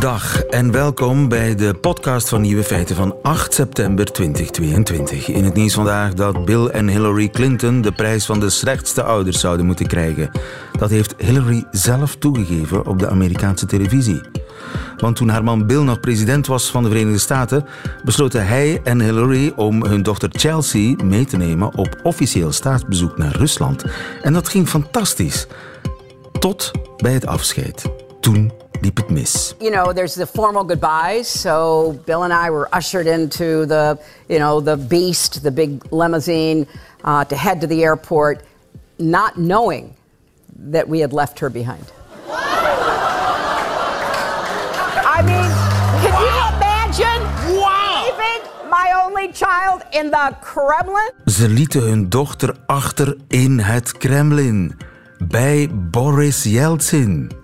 Dag en welkom bij de podcast van Nieuwe Feiten van 8 september 2022. In het nieuws vandaag dat Bill en Hillary Clinton de prijs van de slechtste ouders zouden moeten krijgen. Dat heeft Hillary zelf toegegeven op de Amerikaanse televisie. Want toen haar man Bill nog president was van de Verenigde Staten, besloten hij en Hillary om hun dochter Chelsea mee te nemen op officieel staatsbezoek naar Rusland. En dat ging fantastisch. Tot bij het afscheid. Toen liep het. You know, there's the formal goodbyes. So Bill and I were ushered into the, you know, the beast, the big limousine, uh, to head to the airport, not knowing that we had left her behind. I mean, can you imagine leaving my only child in the Kremlin? Ze lieten hun dochter achter in het Kremlin. Bij Boris Yeltsin.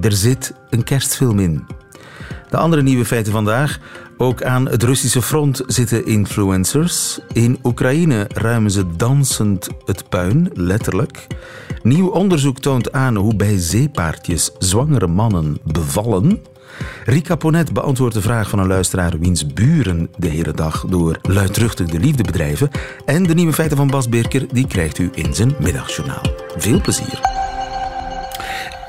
Er zit een kerstfilm in. De andere nieuwe feiten vandaag. Ook aan het Russische front zitten influencers. In Oekraïne ruimen ze dansend het puin, letterlijk. Nieuw onderzoek toont aan hoe bij zeepaardjes zwangere mannen bevallen. Rika Ponet beantwoordt de vraag van een luisteraar wiens buren de hele dag door luidruchtig de liefde bedrijven. En de nieuwe feiten van Bas Birker die krijgt u in zijn middagjournaal. Veel plezier.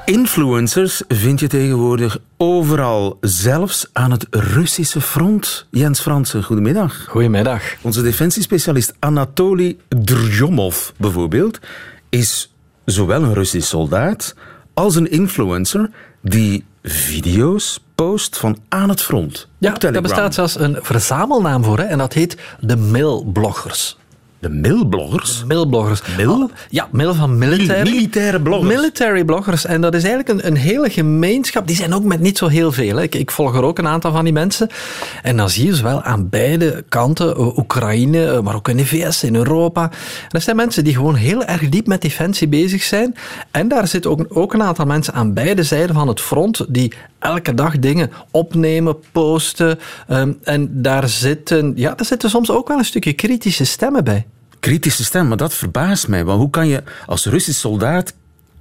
Influencers vind je tegenwoordig overal, zelfs aan het Russische front. Jens Fransen, goedemiddag. Goedemiddag. Onze defensiespecialist Anatoly Drjomov bijvoorbeeld is zowel een Russisch soldaat als een influencer die video's post van aan het front. Ja, daar bestaat zelfs een verzamelnaam voor hè, en dat heet de mailbloggers. De? Mailbloggers. Mail? Ah, Ja, mail van military. Militaire bloggers. Military bloggers. En dat is eigenlijk een, een hele gemeenschap. Die zijn ook met niet zo heel veel. Hè. Ik, ik volg er ook een aantal van die mensen. En dan zie je ze wel aan beide kanten. eh, Oekraïne, eh, maar ook in de VS, in Europa. En dat zijn mensen die gewoon heel erg diep met defensie bezig zijn. En daar zitten ook, ook een aantal mensen aan beide zijden van het front die elke dag dingen opnemen, posten. Ehm, en daar zitten, ja, daar zitten soms ook wel een stukje kritische stemmen bij. Kritische stem, maar dat verbaast mij. Want hoe kan je als Russisch soldaat...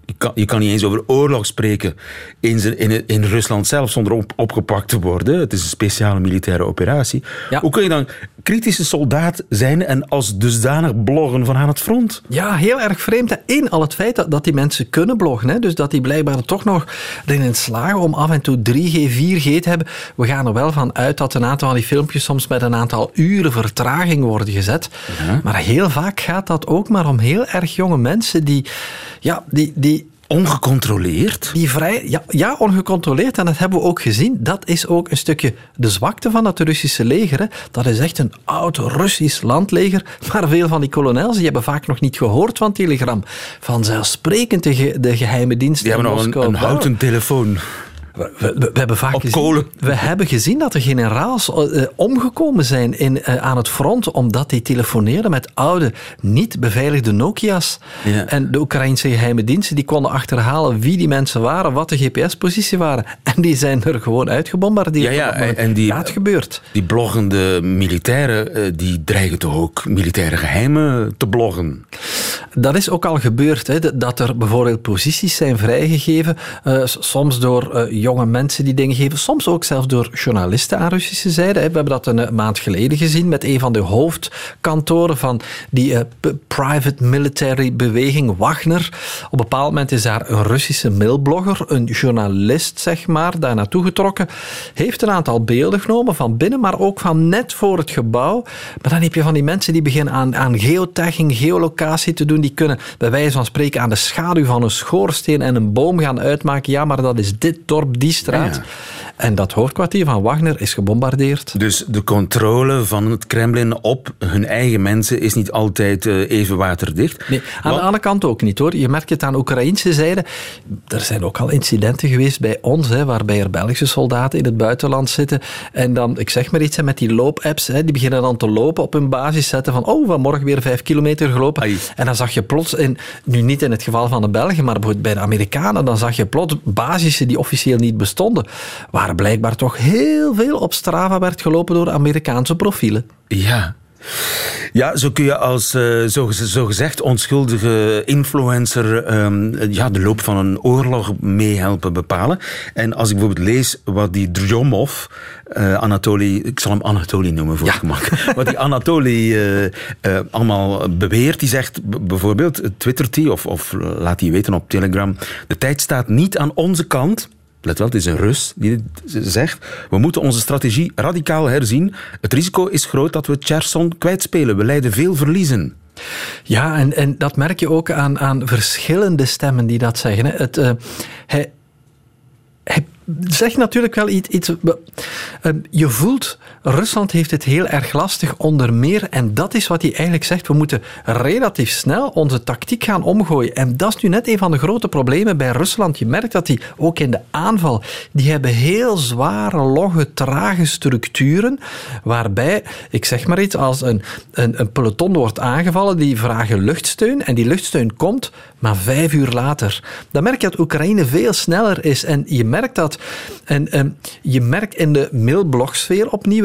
Je kan, je kan niet eens over oorlog spreken in, in, in Rusland zelf zonder op, opgepakt te worden. Het is een speciale militaire operatie. Ja. Hoe kun je dan kritische soldaat zijn en als dusdanig bloggen van aan het front? Ja, heel erg vreemd. Eén, al het feit dat, dat die mensen kunnen bloggen. Hè? Dus dat die blijkbaar toch nog erin slagen om af en toe 3G, 4G te hebben. We gaan er wel van uit dat een aantal van die filmpjes soms met een aantal uren vertraging worden gezet. Maar heel vaak gaat dat ook maar om heel erg jonge mensen die, ja, die, die Ongecontroleerd? die vrij, ja, ja, ongecontroleerd. En dat hebben we ook gezien. Dat is ook een stukje de zwakte van het Russische leger. Hè. Dat is echt een oud Russisch landleger. Maar veel van die kolonels die hebben vaak nog niet gehoord van Telegram. Vanzelfsprekend de, ge- de geheime diensten Die hebben in nog een, een houten telefoon. We, we- we hebben vaak Op gezien, kolen. We hebben gezien dat er generaals eh, omgekomen zijn in, eh, aan het front omdat die telefoneerden met oude, niet beveiligde Nokia's. Ja. En de Oekraïnse geheime diensten die konden achterhalen wie die mensen waren, wat de GPS-positie waren. En die zijn er gewoon uitgebombardeerd. Ja, ja, en- en die- het gebeurt. Die bloggende militairen, eh, die dreigen toch ook militaire geheimen te bloggen? Dat is ook al gebeurd, hè, dat er bijvoorbeeld posities zijn vrijgegeven, eh, soms door eh, jonge mensen die dingen geven, soms ook zelfs door journalisten aan Russische zijde. We hebben dat een eh, maand geleden gezien met een van de hoofdkantoren van die eh, private military beweging Wagner. Op een bepaald moment is daar een Russische mailblogger, een journalist zeg maar, daar naartoe getrokken, heeft een aantal beelden genomen van binnen, maar ook van net voor het gebouw. Maar dan heb je van die mensen die beginnen aan, aan geotagging, geolocatie te doen, die kunnen bij wijze van spreken aan de schaduw van een schoorsteen en een boom gaan uitmaken. Ja, maar dat is dit dorp, die straat. En dat hoofdkwartier van Wagner is gebombardeerd. Dus de controle van het Kremlin op hun eigen mensen is niet altijd eh, even waterdicht. Nee, aan Want- de andere kant ook niet hoor. Je merkt het aan de Oekraïnse zijde. Er zijn ook al incidenten geweest bij ons, hè, waarbij er Belgische soldaten in het buitenland zitten. En dan, ik zeg maar iets, hè, met die loopapps, hè, die beginnen dan te lopen op hun basis zetten van, oh, vanmorgen weer vijf kilometer gelopen. Ai. En dan zag je plots, in, nu niet in het geval van de Belgen, maar bijvoorbeeld bij de Amerikanen, dan zag je plots basissen die officieel niet bestonden, waar blijkbaar toch heel veel op Strava werd gelopen door Amerikaanse profielen. Ja. Ja, zo kun je als uh, zo, zogezegd onschuldige influencer um, ja, de loop van een oorlog meehelpen bepalen. En als ik bijvoorbeeld lees wat die Dromov, uh, Anatoly, ik zal hem Anatoly noemen voor ja. het gemak, wat die Anatoly uh, allemaal beweert, die zegt bijvoorbeeld, twittert hij of, of laat hij weten op Telegram, de tijd staat niet aan onze kant let wel, het is een Rus die dit zegt. We moeten onze strategie radicaal herzien. Het risico is groot dat we Cherson kwijtspelen. We leiden veel verliezen. Ja, en, en dat merk je ook aan, aan verschillende stemmen die dat zeggen. Het, uh, hij, hij zegt natuurlijk wel iets. uh, je voelt Rusland heeft het heel erg lastig onder meer. En dat is wat hij eigenlijk zegt. We moeten relatief snel onze tactiek gaan omgooien. En dat is nu net een van de grote problemen bij Rusland. Je merkt dat die ook in de aanval, die hebben heel zware, logge, trage structuren. Waarbij, ik zeg maar iets, als een, een, een peloton wordt aangevallen, die vragen luchtsteun. En die luchtsteun komt, maar vijf uur later. Dan merk je dat Oekraïne veel sneller is. En je merkt dat. En, en je merkt in de mailblogsfeer opnieuw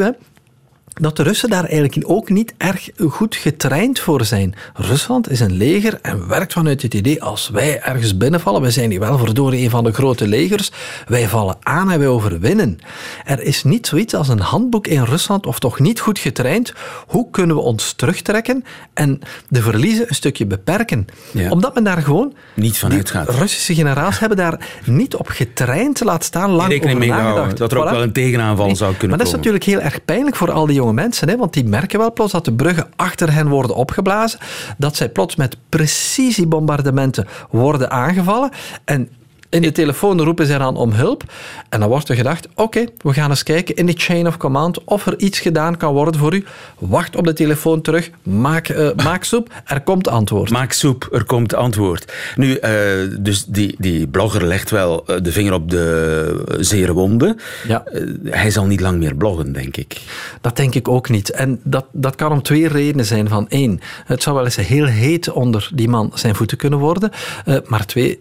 dat de Russen daar eigenlijk ook niet erg goed getraind voor zijn. Rusland is een leger en werkt vanuit het idee, als wij ergens binnenvallen, wij zijn hier wel verdorie een van de grote legers, wij vallen aan en wij overwinnen. Er is niet zoiets als een handboek in Rusland, of toch niet goed getraind, hoe kunnen we ons terugtrekken en de verliezen een stukje beperken. Omdat men daar gewoon... Niet vanuit gaat. Russische generaals hebben daar niet op getraind, laat staan lang over nagedacht. Dat er ook wel een tegenaanval zou kunnen Maar dat is natuurlijk heel erg pijnlijk voor al die mensen, hè, want die merken wel plots dat de bruggen achter hen worden opgeblazen, dat zij plots met precisiebombardementen worden aangevallen. En in de telefoon roepen zij dan om hulp. En dan wordt er gedacht, oké, we gaan eens kijken in de chain of command of er iets gedaan kan worden voor u. Wacht op de telefoon terug, maak, uh, maak soep, er komt antwoord. Maak soep, er komt antwoord. Nu, uh, dus die, die blogger legt wel eh, de vinger op de zere wonden. Ja. hij zal niet lang meer bloggen, denk ik. Dat denk ik ook niet. En dat, dat kan om twee redenen zijn. Van één, het zou wel eens heel heet onder die man zijn voeten kunnen worden. maar twee,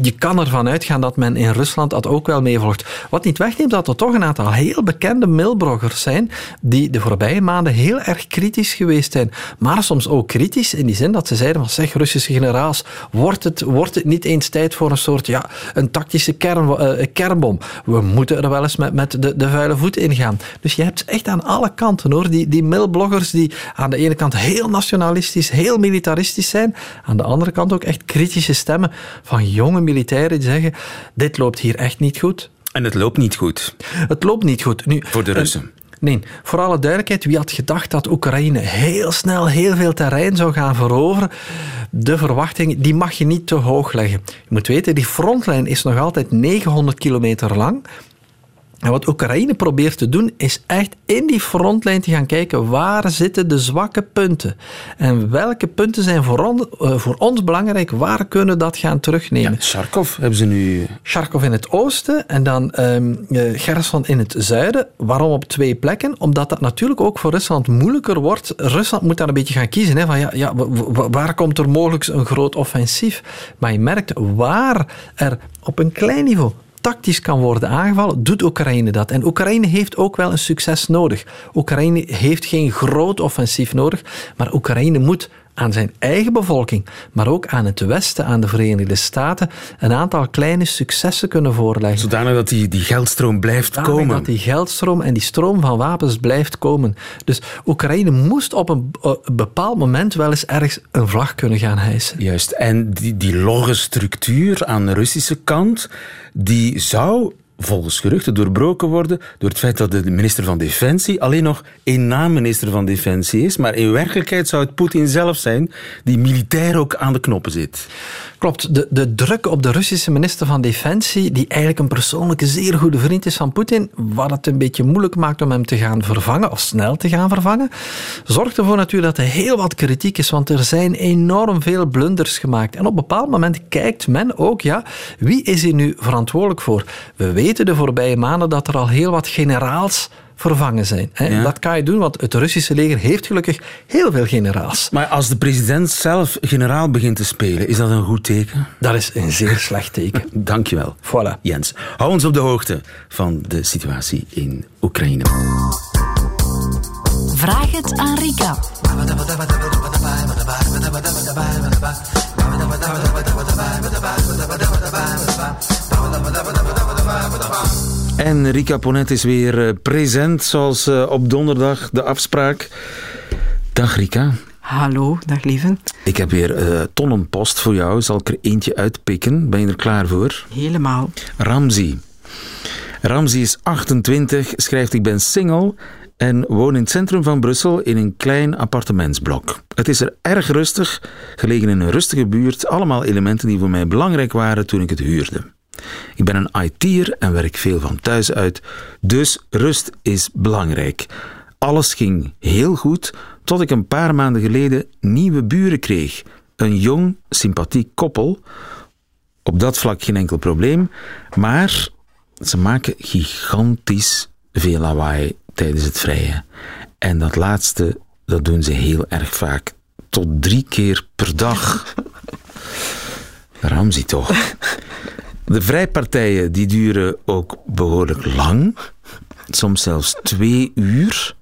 je kan ervan uitgaan dat men in Rusland dat ook wel meevolgt. Wat niet wegneemt dat er toch een aantal heel bekende mailbloggers zijn die de voorbije maanden heel erg kritisch geweest zijn. Maar soms ook kritisch in die zin dat ze zeiden van zeg Russische generaals, wordt het, wordt het niet eens tijd voor een soort ja, een tactische kern, uh, kernbom? We moeten er wel eens met, met de, de vuile voet in gaan. Dus je hebt echt aan alle kanten hoor, die, die mailbloggers die aan de ene kant heel nationalistisch, heel militaristisch zijn, aan de andere kant ook echt kritische stemmen van jonge militairen die zeggen: dit loopt hier echt niet goed. En het loopt niet goed. Het loopt niet goed. Nu, Voor de Russen. Nee, voor alle duidelijkheid, wie had gedacht dat Oekraïne heel snel heel veel terrein zou gaan veroveren? De verwachting, die mag je niet te hoog leggen. Je moet weten, die frontlijn is nog altijd 900 kilometer lang. En wat Oekraïne probeert te doen, is echt in die frontlijn te gaan kijken waar zitten de zwakke punten. En welke punten zijn voor, on, uh, voor ons belangrijk, waar kunnen we dat gaan terugnemen. Ja, Charkov hebben ze nu... Charkov in het oosten en dan um, Gerson in het zuiden. Waarom op twee plekken? Omdat dat natuurlijk ook voor Rusland moeilijker wordt. Rusland moet daar een beetje gaan kiezen. Hè, van ja, ja, waar komt er mogelijk een groot offensief? Maar je merkt waar er op een klein niveau tactisch kan worden aangevallen, doet Oekraïne dat. En Oekraïne heeft ook wel een succes nodig. Oekraïne heeft geen groot offensief nodig, maar Oekraïne moet aan zijn eigen bevolking, maar ook aan het Westen, aan de Verenigde Staten, een aantal kleine successen kunnen voorleggen. Zodanig dat die, die geldstroom blijft Zodanig komen. dat die geldstroom en die stroom van wapens blijft komen. Dus Oekraïne moest op een, bepaald moment wel eens ergens een vlag kunnen gaan hijsen. Juist, en die, die logge structuur aan de Russische kant, die zou volgens geruchten doorbroken worden door het feit dat de minister van Defensie alleen nog één naam minister van Defensie is. Maar in werkelijkheid zou het Poetin zelf zijn die militair ook aan de knoppen zit. Klopt. De, de druk op de Russische minister van Defensie, die eigenlijk een persoonlijke zeer goede vriend is van Poetin, wat het een beetje moeilijk maakt om hem te gaan vervangen, of snel te gaan vervangen, zorgt ervoor natuurlijk dat er heel wat kritiek is, want er zijn enorm veel blunders gemaakt. En op een bepaald moment kijkt men ook, ja, wie is hier nu verantwoordelijk voor? We weten de voorbije maanden dat er al heel wat generaals vervangen zijn. Hè. Dat kan je doen, want het Russische leger heeft gelukkig heel veel generaals. Maar als de president zelf generaal begint te spelen, is dat een goed teken? Dat is een zeer slecht teken. Dankjewel. Voilà. Jens, hou ons op de hoogte van de situatie in Oekraïne. Vraag het aan Rika. En Rika Ponet is weer uh, present, zoals uh, op donderdag de afspraak. Dag Rika. Hallo, dag lieve. Ik heb weer uh, tonnen post voor jou. Zal ik er eentje uitpikken? Ben je er klaar voor? Helemaal. Ramzi. Ramzi is 28, schrijft ik ben single en woon in het centrum van Brussel in een klein appartementsblok. Het is er erg rustig, gelegen in een rustige buurt, allemaal elementen die voor mij belangrijk waren toen ik het huurde. Ik ben een IT'er en werk veel van thuis uit, dus rust is belangrijk. Alles ging heel goed tot ik een paar maanden geleden nieuwe buren kreeg. Een jong, sympathiek koppel. Op dat vlak geen enkel probleem, maar ze maken gigantisch veel lawaai tijdens het vrije. En dat laatste, dat doen ze heel erg vaak. Tot drie keer per dag. Ramzi toch. De vrijpartijen die duren ook behoorlijk lang. Soms zelfs twee uur.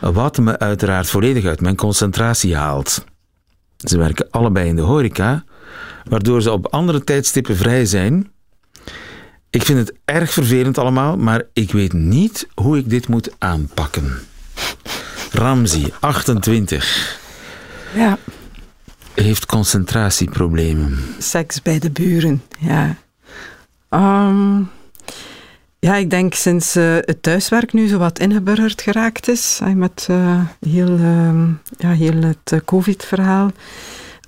Wat me uiteraard volledig uit mijn concentratie haalt. Ze werken allebei in de horeca, waardoor ze op andere tijdstippen vrij zijn. Ik vind het erg vervelend allemaal, maar ik weet niet hoe ik dit moet aanpakken. Ramzi, 28. Ja. Heeft concentratieproblemen. Seks bij de buren, ja. Um, ja, ik denk sinds uh, het thuiswerk nu zo wat ingeburgerd geraakt is, met uh, heel, uh, ja, heel het eh, COVID-verhaal,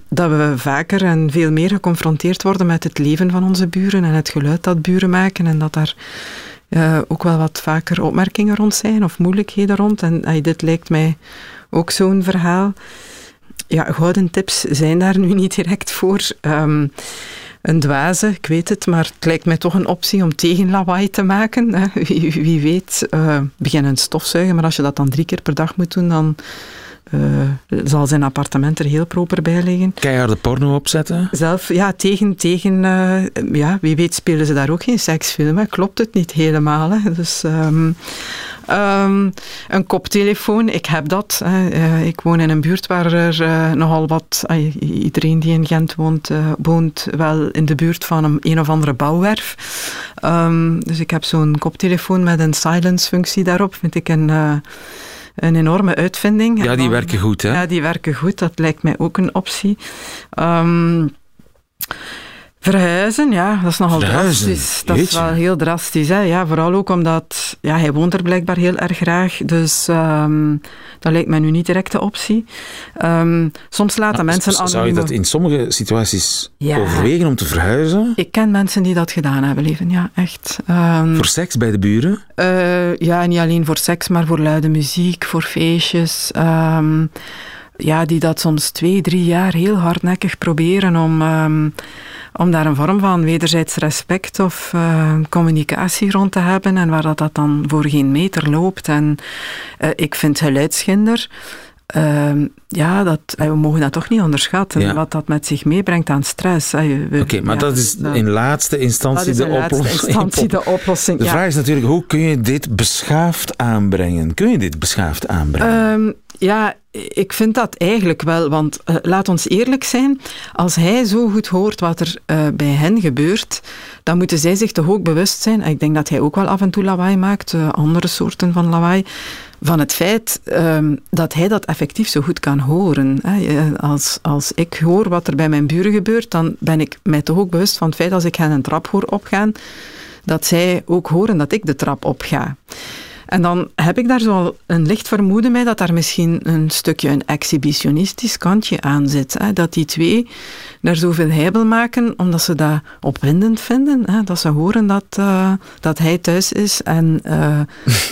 dat we vaker en veel meer geconfronteerd worden met het leven van onze buren en het geluid dat buren maken en dat daar ook wel wat vaker opmerkingen rond zijn of moeilijkheden rond. En dit lijkt mij ook zo'n verhaal. Ja, gouden tips zijn daar nu niet direct voor. Um, een dwaze, ik weet het, maar het lijkt mij toch een optie om tegen lawaai te maken. Hè. Wie, wie, weet, uh, beginnen stofzuigen, maar als je dat dan drie keer per dag moet doen, dan uh, zal zijn appartement er heel proper bij liggen. Keiharde porno opzetten? Zelf, ja, tegen, tegen uh, ja, wie weet spelen ze daar ook geen seksfilm. Hè. Klopt het niet helemaal. Hè. Dus... Um, Um, een koptelefoon, ik heb dat. Uh, ik woon in een buurt waar er uh, nogal wat... Uh, iedereen die in Gent woont, woont wel in de buurt van een, een of andere bouwwerf. Um, dus ik heb zo'n koptelefoon met een silence-functie daarop. Vind ik een een enorme uitvinding. Ja, die werken goed, hè? Ja, die werken goed. Dat lijkt mij ook een optie. Um, Verhuizen, ja, dat is nogal Verhuizen. drastisch. Dat is wel heel drastisch. Hè? Ja, vooral ook omdat ja, hij woont er blijkbaar heel erg graag. Dus um, dat lijkt mij nu niet direct de optie. Um, soms laten nou, mensen anonieme... Zou je dat in sommige situaties ja. overwegen om te verhuizen? Ik ken mensen die dat gedaan hebben, leven. Ja, echt. Um, voor seks bij de buren? Uh, ja, niet alleen voor seks, maar voor luide muziek, voor feestjes ja, die dat soms twee, drie jaar heel hardnekkig proberen om, um, om daar een vorm van wederzijds respect of uh, communicatie rond te hebben en waar dat, dat dan voor geen meter loopt. En uh, ik vind geluidsschinder uh, ja, dat, we mogen dat toch niet onderschatten, ja. wat dat met zich meebrengt aan stress. Oké, okay, maar ja, dat is in laatste instantie, de, in laatste oplossing. instantie de oplossing. De ja. vraag is natuurlijk, hoe kun je dit beschaafd aanbrengen? Kun je dit beschaafd aanbrengen? Um, ja, ik vind dat eigenlijk wel, want uh, laat ons eerlijk zijn, als hij zo goed hoort wat er uh, bij hen gebeurt, dan moeten zij zich toch ook bewust zijn, ik denk dat hij ook wel af en toe lawaai maakt, uh, andere soorten van lawaai, van het feit um, dat hij dat effectief zo goed kan horen. Als, als ik hoor wat er bij mijn buren gebeurt, dan ben ik mij toch ook bewust van het feit als ik hen een trap hoor opgaan, dat zij ook horen dat ik de trap opga. En dan heb ik daar zo een licht vermoeden bij dat daar misschien een stukje een exhibitionistisch kantje aan zit. Hè? Dat die twee daar zoveel heibel maken, omdat ze dat opwindend vinden. Hè? Dat ze horen dat, uh, dat hij thuis is en uh,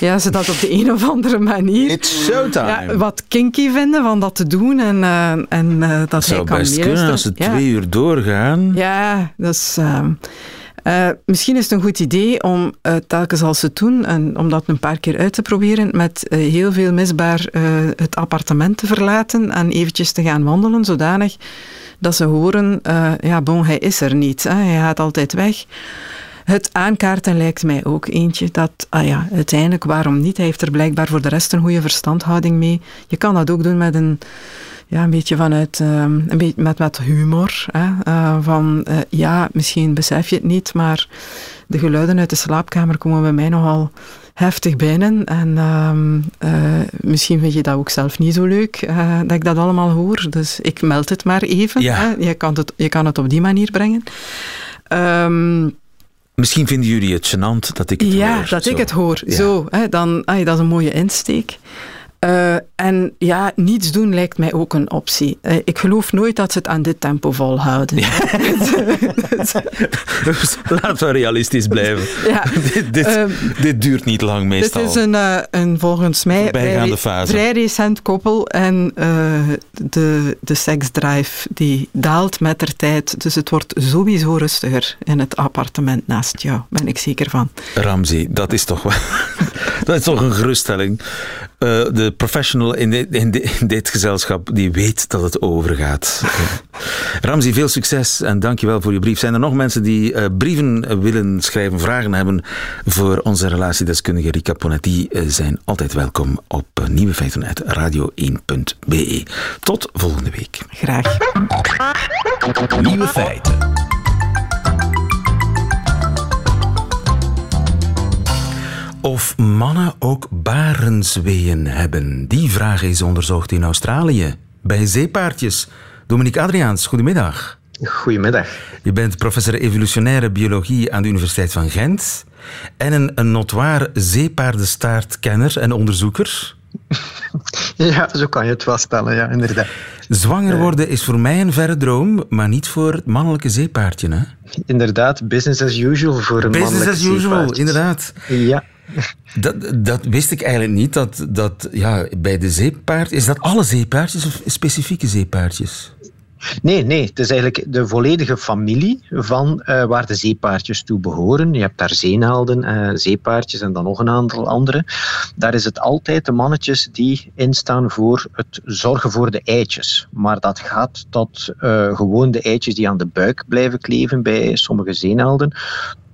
ja, ze dat op de een of andere manier It's showtime. Ja, wat kinky vinden van dat te doen. En, uh, en dat, dat hij zou kan best meeluisteren. kunnen als ze ja. twee uur doorgaan. Ja, dat is... Uh, misschien is het een goed idee om uh, telkens als ze doen, en om dat een paar keer uit te proberen, met uh, heel veel misbaar het appartement te verlaten en eventjes te gaan wandelen, zodanig dat ze horen, ja bon, hij is er niet, hè, hij gaat altijd weg. Het aankaarten lijkt mij ook eentje dat, ah ja, uiteindelijk waarom niet? Hij heeft er blijkbaar voor de rest een goede verstandhouding mee. Je kan dat ook doen met een ja, een beetje vanuit, ehm, een beetje met wat humor. Hè, eh, van, eh, ja, misschien besef je het niet, maar de geluiden uit de slaapkamer komen bij mij nogal heftig binnen. En ehm, misschien vind je dat ook zelf niet zo leuk, dat ik dat allemaal hoor. Dus ik meld het maar even. Hè. Je, kan het, je kan het op die manier brengen. Um, Misschien vinden jullie het gênant dat ik het ja, hoor. Ja, dat ik het hoor. Zo, hè, dan, ay, dat is een mooie insteek. Uh, en ja, niets doen lijkt mij ook een optie. Uh, ik geloof nooit dat ze het aan dit tempo volhouden. Ja. dus laten we realistisch blijven. Ja. dit, dit, um, dit, duurt niet lang meestal. Dit is een, uh, een volgens mij vrij, vrij, recent koppel en de, de seksdrive die daalt met de tijd. Dus het wordt sowieso rustiger in het appartement naast jou, ben ik zeker van. Ramzi, dat is toch, dat is toch een geruststelling. De professional in, dit, in, in, dit gezelschap die weet dat het overgaat. Ramzi, veel succes en dankjewel voor je brief. Zijn er nog mensen die uh, brieven willen schrijven, vragen hebben voor onze relatiedeskundige Rika Ponetti? Uh, zijn altijd welkom op Nieuwe Feiten uit radio1.be. Tot volgende week. Graag. Nieuwe Feiten. Of mannen ook barensweeën hebben? Die vraag is onderzocht in Australië bij zeepaardjes. Dominique Adriaans, goedemiddag. Goedemiddag. Je bent professor evolutionaire biologie aan de Universiteit van Gent en een, een notoire zeepaardenstaartkenner en onderzoeker. Ja, zo kan je het wel stellen, ja, inderdaad. Zwanger worden is voor mij een verre droom, maar niet voor het mannelijke zeepaardje, hè? Inderdaad, business as usual voor een business mannelijke Business as usual, inderdaad. Ja. Dat, dat wist ik eigenlijk niet. Dat, dat ja, bij de zeepaard. Is dat alle zeepaardjes of specifieke zeepaardjes? Nee, nee, het is eigenlijk de volledige familie van uh, waar de zeepaardjes toe behoren. Je hebt daar zeenaalden, uh, zeepaardjes en dan nog een aantal andere. Daar is het altijd de mannetjes die instaan voor het zorgen voor de eitjes. Maar dat gaat tot uh, gewoon de eitjes die aan de buik blijven kleven bij sommige zeenaalden,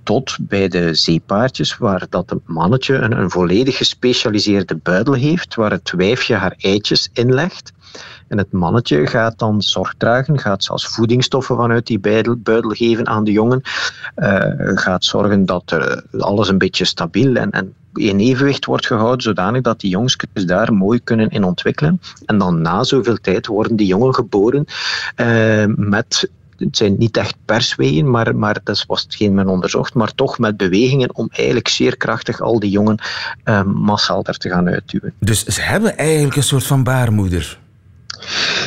tot bij de zeepaardjes, waar dat het mannetje een, een volledig gespecialiseerde buidel heeft, waar het wijfje haar eitjes inlegt. En het mannetje gaat dan zorg dragen, gaat zelfs voedingsstoffen vanuit die buidel, geven aan de jongen, uh, gaat zorgen dat er alles een beetje stabiel en, en in evenwicht wordt gehouden, zodanig dat die jongskes daar mooi kunnen in ontwikkelen. En dan na zoveel tijd worden die jongen geboren uh, met het zijn niet echt persweeën, maar, maar dat was hetgeen men onderzocht, maar toch met bewegingen om eigenlijk zeer krachtig al die jongen uh, massaal er te gaan uitduwen. Dus ze hebben eigenlijk een soort van baarmoeder?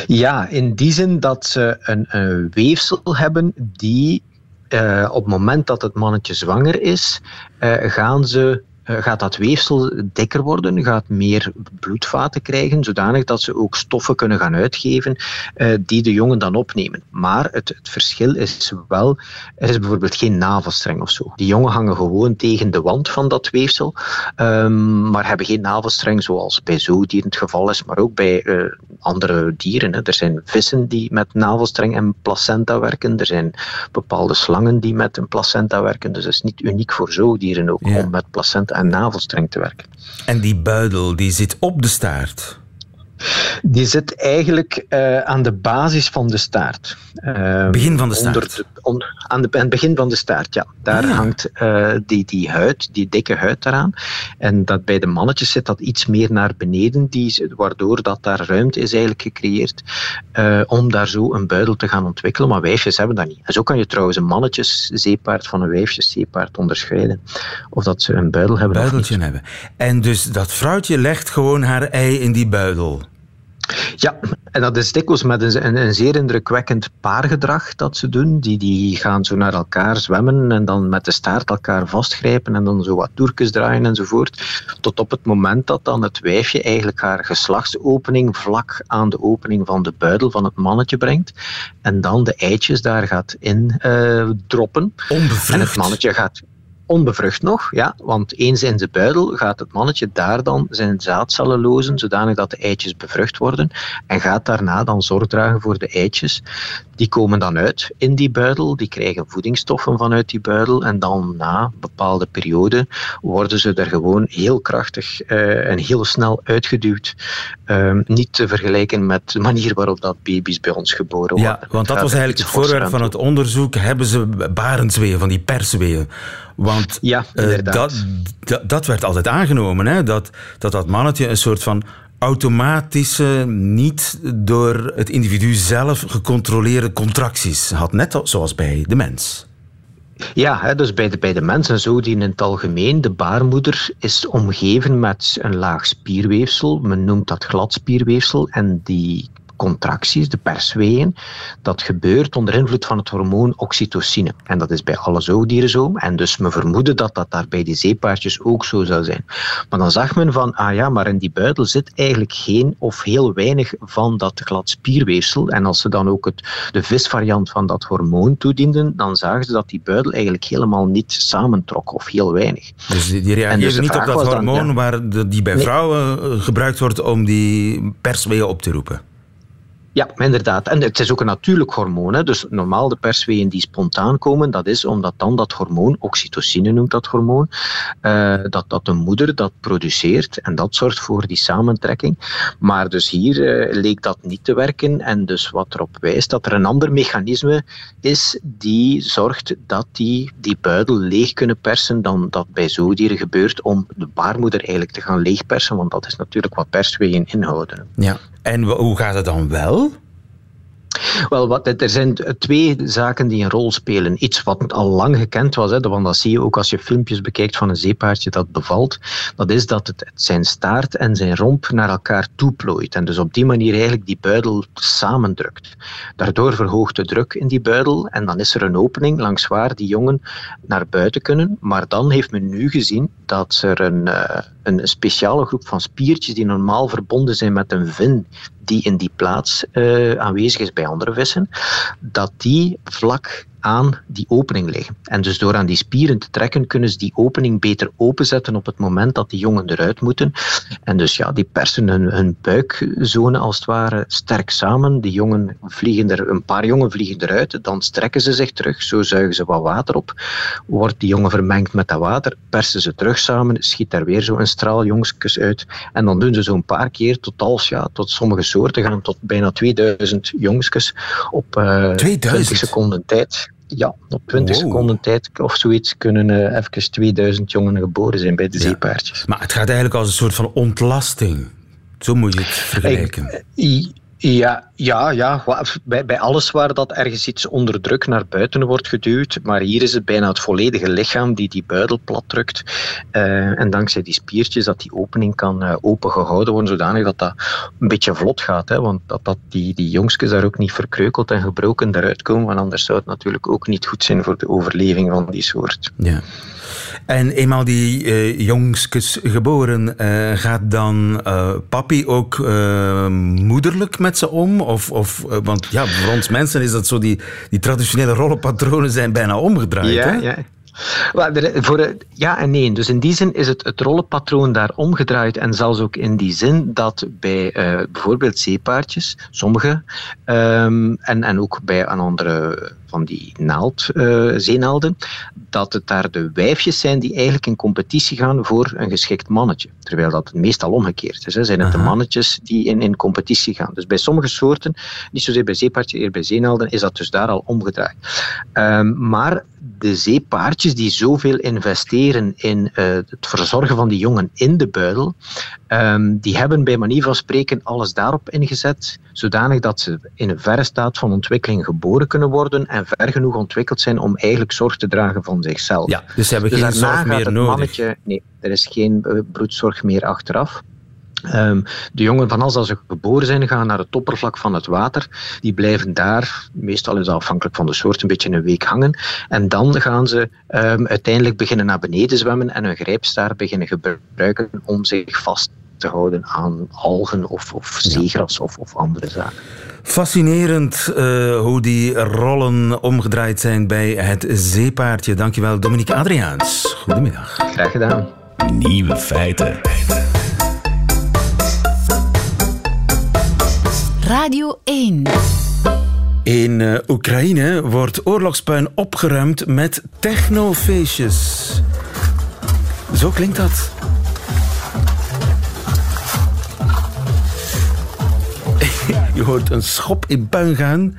Ja, in die zin dat ze een, een weefsel hebben die uh, op het moment dat het mannetje zwanger is, uh, gaan ze eh, gaat dat weefsel dikker worden, gaat meer bloedvaten krijgen, zodanig dat ze ook stoffen kunnen gaan uitgeven uh, die de jongen dan opnemen. Maar het, het, verschil is wel, er is bijvoorbeeld geen navelstreng of zo. Die jongen hangen gewoon tegen de wand van dat weefsel, um, maar hebben geen navelstreng zoals bij zoodieren het geval is, maar ook bij uh, andere dieren. Hè. Er zijn vissen die met navelstreng en placenta werken, er zijn bepaalde slangen die met een placenta werken, dus het is niet uniek voor zoodieren ook ja. om met placenta en navelstreng te werken. En die buidel die zit op de staart? Die zit eigenlijk uh, aan de basis van de staart. Uh, begin van de staart? Aan, de, aan het begin van de staart, ja. Daar ah, ja. hangt uh, die, die huid, die dikke huid eraan. En dat bij de mannetjes zit dat iets meer naar beneden, die, waardoor dat daar ruimte is eigenlijk gecreëerd om daar zo een buidel te gaan ontwikkelen. Maar wijfjes hebben dat niet. En zo kan je trouwens een mannetjeszeepaard van een wijfjeszeepaard onderscheiden. Of dat ze een buidel hebben Buideltje of niet. hebben. En dus dat vrouwtje legt gewoon haar ei in die buidel? Ja, en dat is dikwijls met een, een, een, zeer indrukwekkend paargedrag dat ze doen. Die, die gaan zo naar elkaar zwemmen en dan met de staart elkaar vastgrijpen en dan zo wat toerkes draaien enzovoort. Tot op het moment dat dan het wijfje eigenlijk haar geslachtsopening vlak aan de opening van de buidel van het mannetje brengt. En dan de eitjes daar gaat in uh, droppen. Onbevrucht. En het mannetje gaat onbevrucht nog, ja, want eens in de buidel gaat het mannetje daar dan zijn zaadcellen lozen, zodanig dat de eitjes bevrucht worden, en gaat daarna dan zorg dragen voor de eitjes. Die komen dan uit in die buidel, die krijgen voedingsstoffen vanuit die buidel en dan na een bepaalde periode worden ze er gewoon heel krachtig uh, en heel snel uitgeduwd. Uh, niet te vergelijken met de manier waarop dat baby's bij ons geboren worden. Ja, want dat was eigenlijk het voorwerp van het onderzoek. Hebben ze barensweeën, van die persweeën? Want ja, uh, dat, dat, dat, werd altijd aangenomen, hè? Dat, dat dat mannetje een soort van automatische, niet door het individu zelf gecontroleerde contracties had, net zoals bij de mens. Ja, dus bij de, bij de mens en zo die in het algemeen, de baarmoeder is omgeven met een laag spierweefsel. Men noemt dat gladspierweefsel. En die contracties, de persweeën, dat gebeurt onder invloed van het hormoon oxytocine. En dat is bij alle zoogdieren zo. En dus we vermoeden dat dat daar bij die zeepaardjes ook zo zou zijn. Maar dan zag men van, ah ja, maar in die buidel zit eigenlijk geen of heel weinig van dat glad spierweefsel. En als ze dan ook het, de visvariant van dat hormoon toedienden, dan zagen ze dat die buidel eigenlijk helemaal niet samentrok of heel weinig. Dus die, die dus niet op dat hormoon dan, ja, waar de, die bij nee. vrouwen eh, gebruikt wordt om die persweeën op te roepen? Ja, inderdaad. En het is ook een natuurlijk hormoon. Hè. Dus normaal de persweeën die spontaan komen, dat is omdat dan dat hormoon, oxytocine noemt dat hormoon, uh, dat, dat de moeder dat produceert en dat zorgt voor die samentrekking. Maar dus hier uh, leek dat niet te werken en dus wat erop wijst dat er een ander mechanisme is die zorgt dat die, die buidel leeg kunnen persen dan dat bij zoodieren gebeurt om de baarmoeder eigenlijk te gaan leegpersen, want dat is natuurlijk wat persweeën inhouden. Ja, en hoe gaat het dan wel? Wel, wat, er zijn twee zaken die een rol spelen. Iets wat al lang gekend was, hè, want dat zie je ook als je filmpjes bekijkt van een zeepaardje dat bevalt. Dat is dat het zijn staart en zijn romp naar elkaar toeplooit. En dus op die manier eigenlijk die buidel samendrukt. Daardoor verhoogt de druk in die buidel en dan is er een opening langs waar die jongen naar buiten kunnen. Maar dan heeft men nu gezien dat er een, uh, een speciale groep van spiertjes die normaal verbonden zijn met een vin die in die plaats uh, aanwezig is bij andere vissen, dat die vlak aan die opening liggen. En dus door aan die spieren te trekken, kunnen ze die opening beter openzetten op het moment dat die jongen eruit moeten. En dus ja, die persen hun, hun buikzone als het ware sterk samen. Die jongen vliegen er, een paar jongen vliegen eruit, dan strekken ze zich terug, zo zuigen ze wat water op. Wordt die jongen vermengd met dat water, persen ze terug samen, schiet daar weer zo een straal jongskes uit. En dan doen ze zo een paar keer tot als, ja, tot sommige soorten gaan tot bijna 2000 jongskes op uh, 20 seconden tijd ja, op 20 seconden tijd of zoiets kunnen uh, even 2000 jongen geboren zijn bij de ja. zeepaardjes. Maar het gaat eigenlijk als een soort van ontlasting. Zo moet je het vergelijken. Ik, ja, ja, ja. Bij, bij alles waar dat ergens iets onder druk naar buiten wordt geduwd. Maar hier is het bijna het volledige lichaam die die buidel plat drukt. Uh, en dankzij die spiertjes dat die opening kan uh, open gehouden worden, zodanig dat dat een beetje vlot gaat. Hè, want dat, dat die, die jongskes daar ook niet verkreukeld en gebroken eruit komen. Want anders zou het natuurlijk ook niet goed zijn voor de overleving van die soort. Ja. En eenmaal die uh, jongskes geboren, uh, gaat dan uh, papi ook moederlijk met ze om? Of, of, want ja, voor ons mensen is dat zo, die, die traditionele rollenpatronen zijn bijna omgedraaid. Ja, hè? ja. Voor, ja en nee. Dus in die zin is het, het rollenpatroon daar omgedraaid. En zelfs ook in die zin dat bij uh, bijvoorbeeld zeepaardjes, sommige, um, en, en ook bij een andere van die naald, uh, zeenaalden, dat het daar de wijfjes zijn die eigenlijk in competitie gaan voor een geschikt mannetje. Terwijl dat meestal omgekeerd is. Hè. Zijn het Aha. de mannetjes die in, in competitie gaan. Dus bij sommige soorten, niet zozeer bij zeepaardjes, eerder bij zeenaalden, is dat dus daar al omgedraaid. Um, maar de zeepaardjes die zoveel investeren in uh, het verzorgen van die jongen in de buidel, um, die hebben bij manier van spreken alles daarop ingezet, zodanig dat ze in een verre staat van ontwikkeling geboren kunnen worden en ver genoeg ontwikkeld zijn om eigenlijk zorg te dragen van zichzelf. Ja, dus ze hebben dus geen zorg meer nodig. Mannetje, nee, er is geen broedzorg meer achteraf. Um, de jongen, van als ze geboren zijn, gaan naar het oppervlak van het water. Die blijven daar, meestal is dat afhankelijk van de soort, een beetje een week hangen. En dan gaan ze um, uiteindelijk beginnen naar beneden zwemmen en hun grijpstaart beginnen gebruiken om zich vast te houden aan algen of, of zeegras of, of andere zaken. Fascinerend uh, hoe die rollen omgedraaid zijn bij het zeepaardje. Dankjewel, Dominique Adriaans. Goedemiddag. Graag gedaan. Nieuwe feiten. Radio 1. In uh, Oekraïne wordt oorlogspuin opgeruimd met technofeestjes. Zo klinkt dat. Je hoort een schop in puin gaan.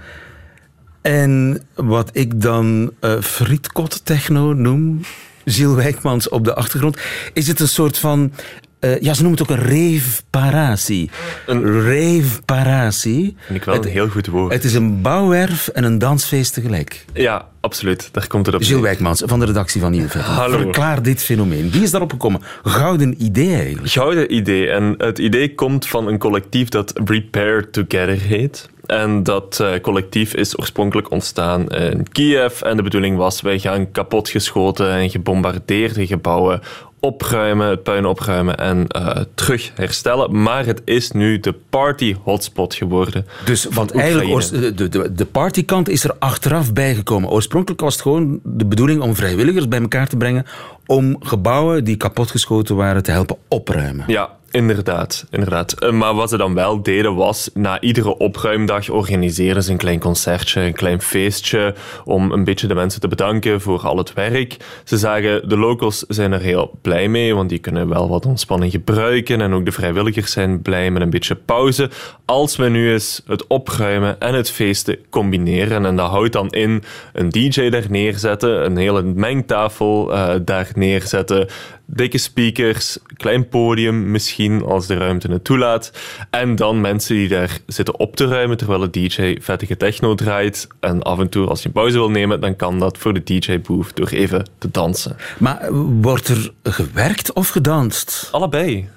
En wat ik dan uh, frietkot techno noem, Gilles Wijkmans op de achtergrond, is het een soort van uh, ja, ze noemen het ook een reveparatie. Een reveparatie. Vind ik wel een heel goed woord. Het is een bouwwerf en een dansfeest tegelijk. Ja, absoluut. Daar komt het op. Gilles Wijkmans van de redactie van Nieuwe Hallo. Verklaar dit fenomeen. Wie is daarop gekomen? Gouden idee eigenlijk. Gouden idee. En het idee komt van een collectief dat Repair Together heet. En dat uh, collectief is oorspronkelijk ontstaan in Kiev. En de bedoeling was, wij gaan kapotgeschoten en gebombardeerde gebouwen opruimen, het puin opruimen en uh, terug herstellen. Maar het is nu de party hotspot geworden. Dus want eigenlijk de, de, de partykant is er achteraf bijgekomen. Oorspronkelijk was het gewoon de bedoeling om vrijwilligers bij elkaar te brengen om gebouwen die kapotgeschoten waren te helpen opruimen. Ja, Inderdaad, inderdaad. Eh, maar wat ze dan wel deden was, na iedere opruimdag organiseerden ze een klein concertje, een klein feestje, om een beetje de mensen te bedanken voor al het werk. Ze zagen, de locals zijn er heel blij mee, want die kunnen wel wat ontspanning gebruiken en ook de vrijwilligers zijn blij met een beetje pauze. Als we nu eens het opruimen en het feesten combineren, en dat houdt dan in een DJ daar neerzetten, een hele mengtafel uh, daar neerzetten, dikke speakers, klein podium misschien als de ruimte het toelaat. En dan mensen die daar zitten op te ruimen terwijl de DJ vettige techno draait. En af en toe als je een pauze wil nemen, dan kan dat voor de DJ-booth door even te dansen. Maar wordt er gewerkt of gedanst? Allebei.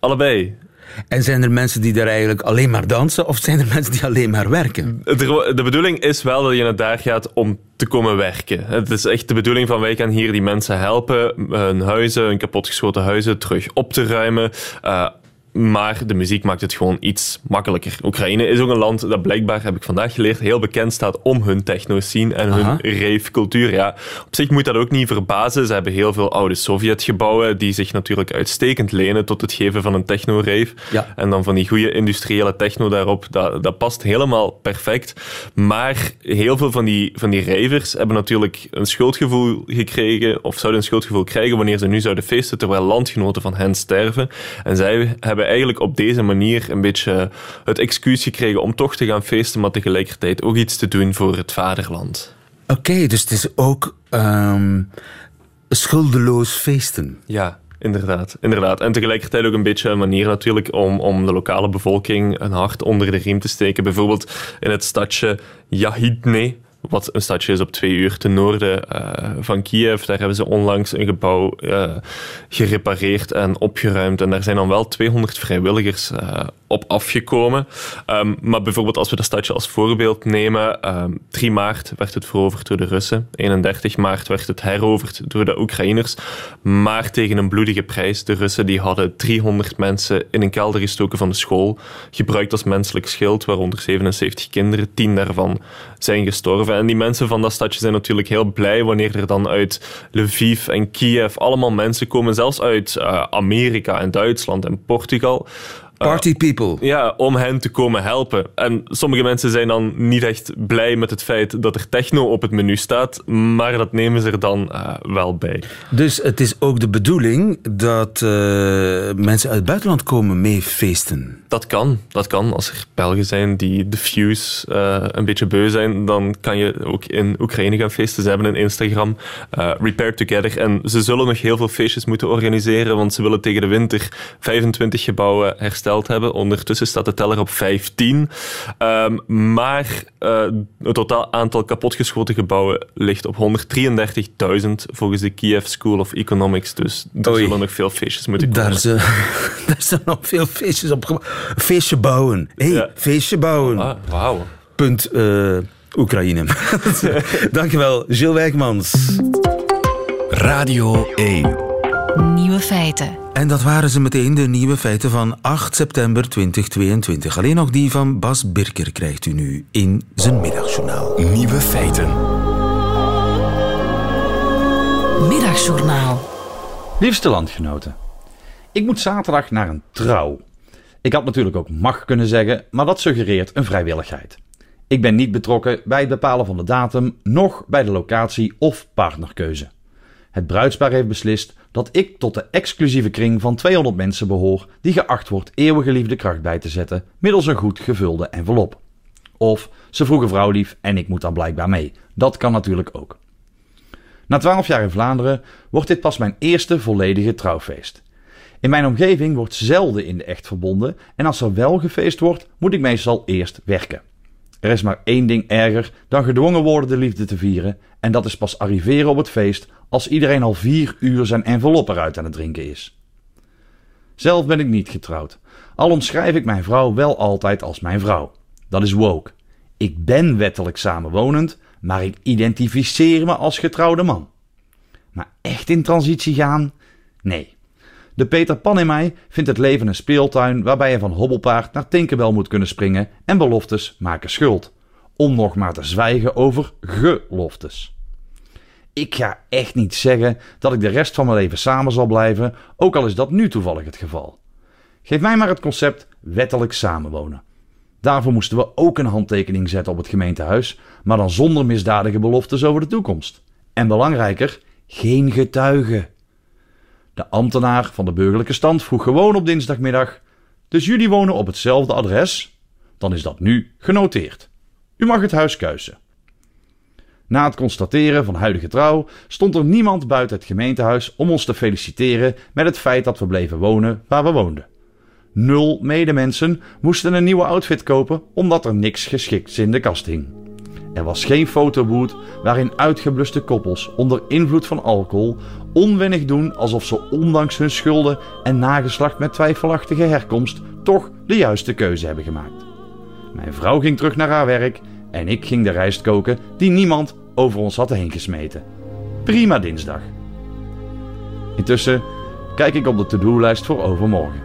Allebei. En zijn er mensen die daar eigenlijk alleen maar dansen of zijn er mensen die alleen maar werken? De, bedoeling is wel dat je naar daar gaat om te komen werken. Het is echt de bedoeling van wij gaan hier die mensen helpen hun huizen, hun kapotgeschoten huizen terug op te ruimen. Uh, maar de muziek maakt het gewoon iets makkelijker. Oekraïne is ook een land dat blijkbaar, heb ik vandaag geleerd, heel bekend staat om hun techno-scene en hun rave-cultuur. Ja, op zich moet dat ook niet verbazen. Ze hebben heel veel oude Sovjet-gebouwen die zich natuurlijk uitstekend lenen tot het geven van een techno-rave. Ja. En dan van die goede industriële techno daarop, dat, dat past helemaal perfect. Maar heel veel van die, van die ravers hebben natuurlijk een schuldgevoel gekregen, of zouden een schuldgevoel krijgen wanneer ze nu zouden feesten terwijl landgenoten van hen sterven. En zij hebben eigenlijk op deze manier een beetje het excuus gekregen om toch te gaan feesten, maar tegelijkertijd ook iets te doen voor het vaderland. Oké, dus het is ook um, schuldeloos feesten. Ja, Inderdaad, inderdaad. En tegelijkertijd ook een beetje een manier natuurlijk om, om de lokale bevolking een hart onder de riem te steken. Bijvoorbeeld in het stadje Yahidne, wat een stadje is op twee uur ten noorden uh, van Kiev. Daar hebben ze onlangs een gebouw uh, gerepareerd en opgeruimd. En daar zijn dan wel 200 vrijwilligers uh, op afgekomen. Um, maar bijvoorbeeld als we dat stadje als voorbeeld nemen. Um, 3 maart werd het veroverd door de Russen. 31 maart werd het heroverd door de Oekraïners. Maar tegen een bloedige prijs. De Russen die hadden 300 mensen in een kelder gestoken van de school. Gebruikt als menselijk schild, waaronder 77 kinderen. 10 daarvan zijn gestorven. En die mensen van dat stadje zijn natuurlijk heel blij wanneer er dan uit Lviv en Kiev allemaal mensen komen. Zelfs uit uh, Amerika en Duitsland en Portugal. Party people. Ja, om hen te komen helpen. En sommige mensen zijn dan niet echt blij met het feit dat er techno op het menu staat, maar dat nemen ze er dan uh, wel bij. Dus het is ook de bedoeling dat uh, mensen uit het buitenland komen mee feesten? Dat kan, dat kan. Als er Belgen zijn die de fuse uh, een beetje beu zijn, dan kan je ook in Oekraïne gaan feesten. Ze hebben een Instagram, Repair Together, en ze zullen nog heel veel feestjes moeten organiseren, want ze willen tegen de winter 25 gebouwen herstellen hebben. Ondertussen staat de teller op 15. Um, maar uh, het totaal aantal kapotgeschoten gebouwen ligt op 133.000 volgens de Kiev School of Economics. Dus er Oei. zullen nog veel feestjes moeten komen. Daar, zijn, daar zijn nog veel feestjes op. Feestje bouwen. hey, ja. feestje bouwen. Ah, wauw. Punt uh, Oekraïne. Dankjewel, Gilles Wijkmans. Radio 1. Nieuwe feiten. En dat waren ze meteen de nieuwe feiten van 8 september 2022. Alleen nog die van Bas Birker krijgt u nu in zijn middagjournaal. Nieuwe feiten. Middagjournaal. Liefste landgenoten. Ik moet zaterdag naar een trouw. Ik had natuurlijk ook mag kunnen zeggen, maar dat suggereert een vrijwilligheid. Ik ben niet betrokken bij het bepalen van de datum, noch bij de locatie of partnerkeuze. Het bruidspaar heeft beslist dat ik tot de exclusieve kring van 200 mensen behoor die geacht wordt eeuwige liefde kracht bij te zetten middels een goed gevulde envelop. Of ze vroegen vrouwlief en ik moet dan blijkbaar mee. Dat kan natuurlijk ook. Na 12 jaar in Vlaanderen wordt dit pas mijn eerste volledige trouwfeest. In mijn omgeving wordt zelden in de echt verbonden en als er wel gefeest wordt, moet ik meestal eerst werken. Er is maar één ding erger dan gedwongen worden de liefde te vieren en dat is pas arriveren op het feest als iedereen al vier uur zijn envelop eruit aan het drinken is. Zelf ben ik niet getrouwd, al omschrijf ik mijn vrouw wel altijd als mijn vrouw. Dat is woke. Ik ben wettelijk samenwonend, maar ik identificeer me als getrouwde man. Maar echt in transitie gaan? Nee. De Peter Pan in mij vindt het leven een speeltuin waarbij je van hobbelpaard naar Tinkerbell moet kunnen springen en beloftes maken schuld. Om nog maar te zwijgen over geloftes. Ik ga echt niet zeggen dat ik de rest van mijn leven samen zal blijven, ook al is dat nu toevallig het geval. Geef mij maar het concept wettelijk samenwonen. Daarvoor moesten we ook een handtekening zetten op het gemeentehuis, maar dan zonder misdadige beloftes over de toekomst. En belangrijker, geen getuigen. De ambtenaar van de burgerlijke stand vroeg gewoon op dinsdagmiddag: Dus jullie wonen op hetzelfde adres? Dan is dat nu genoteerd. U mag het huis kuisen. Na het constateren van huidige trouw stond er niemand buiten het gemeentehuis om ons te feliciteren met het feit dat we bleven wonen waar we woonden. Nul medemensen moesten een nieuwe outfit kopen omdat er niks geschikts in de kast hing. Er was geen fotoboot waarin uitgebluste koppels onder invloed van alcohol onwennig doen alsof ze ondanks hun schulden en nageslacht met twijfelachtige herkomst toch de juiste keuze hebben gemaakt. Mijn vrouw ging terug naar haar werk en ik ging de rijst koken die niemand over ons had heen gesmeten. Prima dinsdag. Intussen kijk ik op de to-do-lijst voor overmorgen.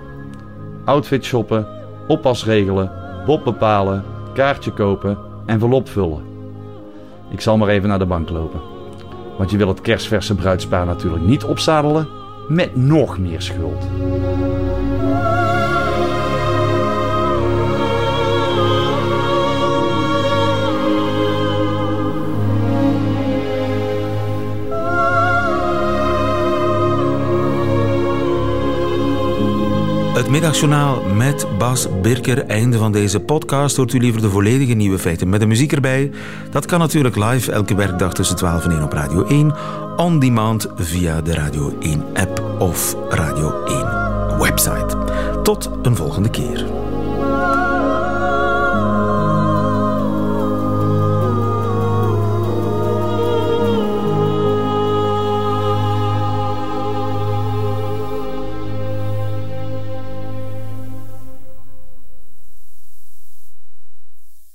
Outfit shoppen, oppas regelen, bob bepalen, kaartje kopen, envelop vullen. Ik zal maar even naar de bank lopen. Want je wil het kerstverse bruidspaar natuurlijk niet opzadelen met nog meer schuld. Middagjournaal met Bas Birker. Einde van deze podcast. Hoort u liever de volledige nieuwe feiten met de muziek erbij? Dat kan natuurlijk live elke werkdag tussen 12 en 1 op Radio 1. On demand via de Radio 1 app of Radio 1 website. Tot een volgende keer.